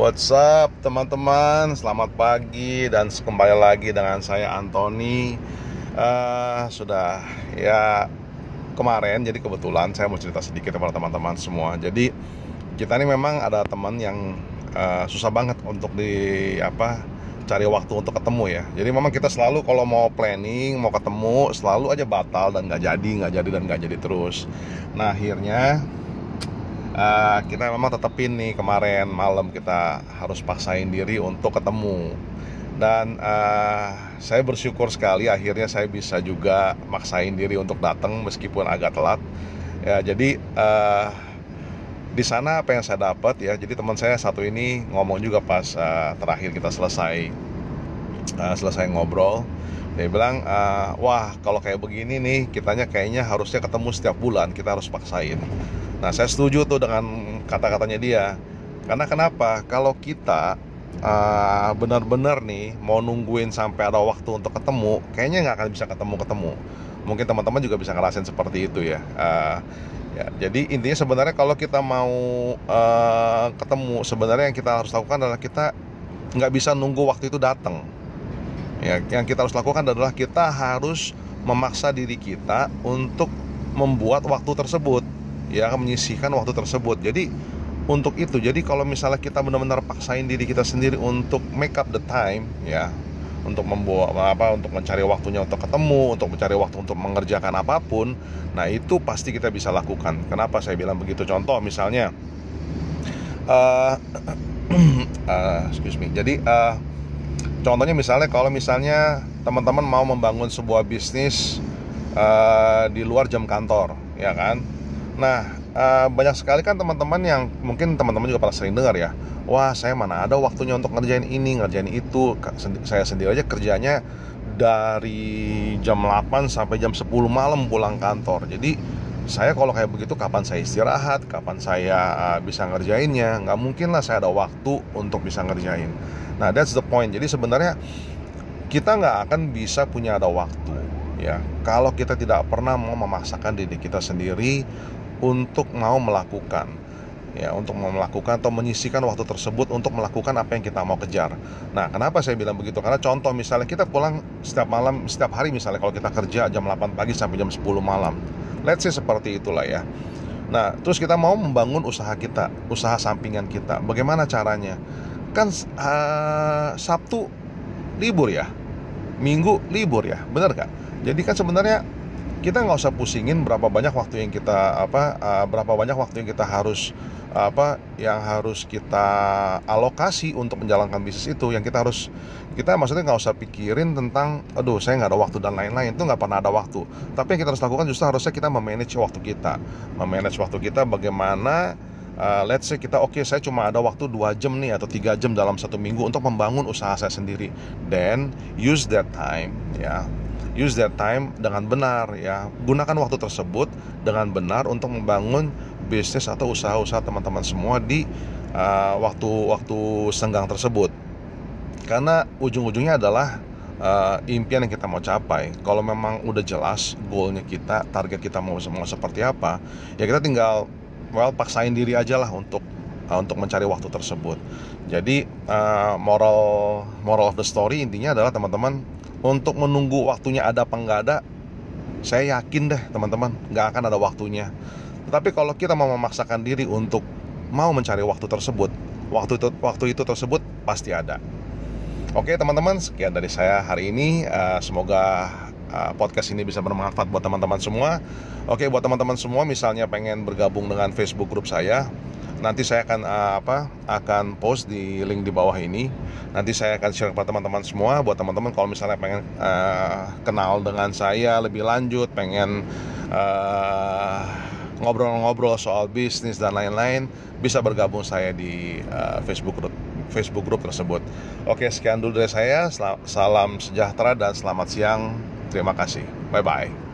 What's up teman-teman. Selamat pagi dan kembali lagi dengan saya Anthony. Uh, Sudah ya kemarin jadi kebetulan saya mau cerita sedikit kepada teman-teman semua. Jadi kita ini memang ada teman yang uh, susah banget untuk di apa cari waktu untuk ketemu ya. Jadi memang kita selalu kalau mau planning, mau ketemu Selalu aja batal dan nggak jadi, nggak jadi dan nggak jadi terus. Nah akhirnya uh, kita memang tetepin nih kemarin malam kita harus paksain diri untuk ketemu. Dan uh, saya bersyukur sekali akhirnya saya bisa juga maksain diri untuk datang meskipun agak telat. Ya jadi uh, di sana apa yang saya dapat ya jadi teman saya satu ini ngomong juga pas uh, terakhir kita selesai uh, selesai ngobrol dia bilang uh, wah kalau kayak begini nih kitanya kayaknya harusnya ketemu setiap bulan kita harus paksain Nah, saya setuju tuh dengan kata-katanya dia. Karena kenapa? Kalau kita uh, benar-benar nih mau nungguin sampai ada waktu untuk ketemu, kayaknya nggak akan bisa ketemu-ketemu. Mungkin teman-teman juga bisa ngerasain seperti itu ya. Uh, ya jadi intinya sebenarnya kalau kita mau uh, ketemu, sebenarnya yang kita harus lakukan adalah kita nggak bisa nunggu waktu itu datang. Ya, yang kita harus lakukan adalah kita harus memaksa diri kita untuk membuat waktu tersebut. Ya menyisihkan waktu tersebut. Jadi untuk itu jadi kalau misalnya kita benar-benar paksain diri kita sendiri untuk make up the time ya untuk membawa apa untuk mencari waktunya untuk ketemu untuk mencari waktu untuk mengerjakan apa pun nah itu pasti kita bisa lakukan. Kenapa saya bilang begitu? Contoh misalnya uh, uh, excuse me. Jadi uh, contohnya misalnya kalau misalnya teman-teman mau membangun sebuah bisnis uh, di luar jam kantor ya kan Nah, uh, banyak sekali kan teman-teman yang mungkin teman-teman juga pernah sering dengar ya. Wah, saya mana ada waktunya untuk ngerjain ini, ngerjain itu. Saya sendiri aja kerjanya dari jam 8 sampai jam 10 malam pulang kantor. Jadi saya kalau kayak begitu kapan saya istirahat, kapan saya uh, bisa ngerjainnya? Nggak mungkin lah saya ada waktu untuk bisa ngerjain. Nah, that's the point. Jadi sebenarnya kita nggak akan bisa punya ada waktu ya kalau kita tidak pernah mau memaksakan diri kita sendiri untuk mau melakukan ya untuk mau melakukan atau menyisikan waktu tersebut untuk melakukan apa yang kita mau kejar. Nah, kenapa saya bilang begitu? Karena contoh misalnya kita pulang setiap malam, setiap hari misalnya kalau kita kerja jam 8 pagi sampai jam 10 malam. Let's say seperti itulah ya. Nah, terus kita mau membangun usaha kita, usaha sampingan kita. Bagaimana caranya? Kan uh, Sabtu libur ya. Minggu libur ya. Benar kan? Jadi kan sebenarnya kita nggak usah pusingin berapa banyak waktu yang kita apa uh, berapa banyak waktu yang kita harus apa yang harus kita alokasi untuk menjalankan bisnis itu. Yang kita harus kita maksudnya nggak usah pikirin tentang aduh saya nggak ada waktu dan lain-lain. Itu nggak pernah ada waktu. Tapi yang kita harus lakukan justru harusnya kita memanage waktu kita. Memanage waktu kita bagaimana uh, let's say kita oke okay, saya cuma ada waktu dua jam nih atau tiga jam dalam satu minggu untuk membangun usaha saya sendiri. Then use that time ya use that time dengan benar ya. Gunakan waktu tersebut dengan benar untuk membangun bisnis atau usaha-usaha teman-teman semua di uh, waktu-waktu senggang tersebut. Karena ujung-ujungnya adalah uh, impian yang kita mau capai. Kalau memang udah jelas goalnya kita target kita mau mau seperti apa ya kita tinggal well paksain diri aja lah untuk uh, untuk mencari waktu tersebut. Jadi uh, moral moral of the story intinya adalah teman-teman untuk menunggu waktunya ada apa enggak ada saya yakin deh teman-teman nggak akan ada waktunya. Tetapi kalau kita mau memaksakan diri untuk mau mencari waktu tersebut waktu itu waktu itu tersebut pasti ada. Oke teman-teman sekian dari saya hari ini. Uh, semoga uh, podcast ini bisa bermanfaat buat teman-teman semua. Oke buat teman-teman semua misalnya pengen bergabung dengan Facebook grup saya nanti saya akan uh, apa akan post di link di bawah ini. Nanti saya akan share kepada teman-teman semua buat teman-teman kalau misalnya pengen uh, kenal dengan saya lebih lanjut pengen ngobrol-ngobrol uh, soal bisnis dan lain-lain bisa bergabung saya di uh, Facebook group Facebook group tersebut. Oke sekian dulu dari saya. Salam sejahtera dan selamat siang. Terima kasih. Bye bye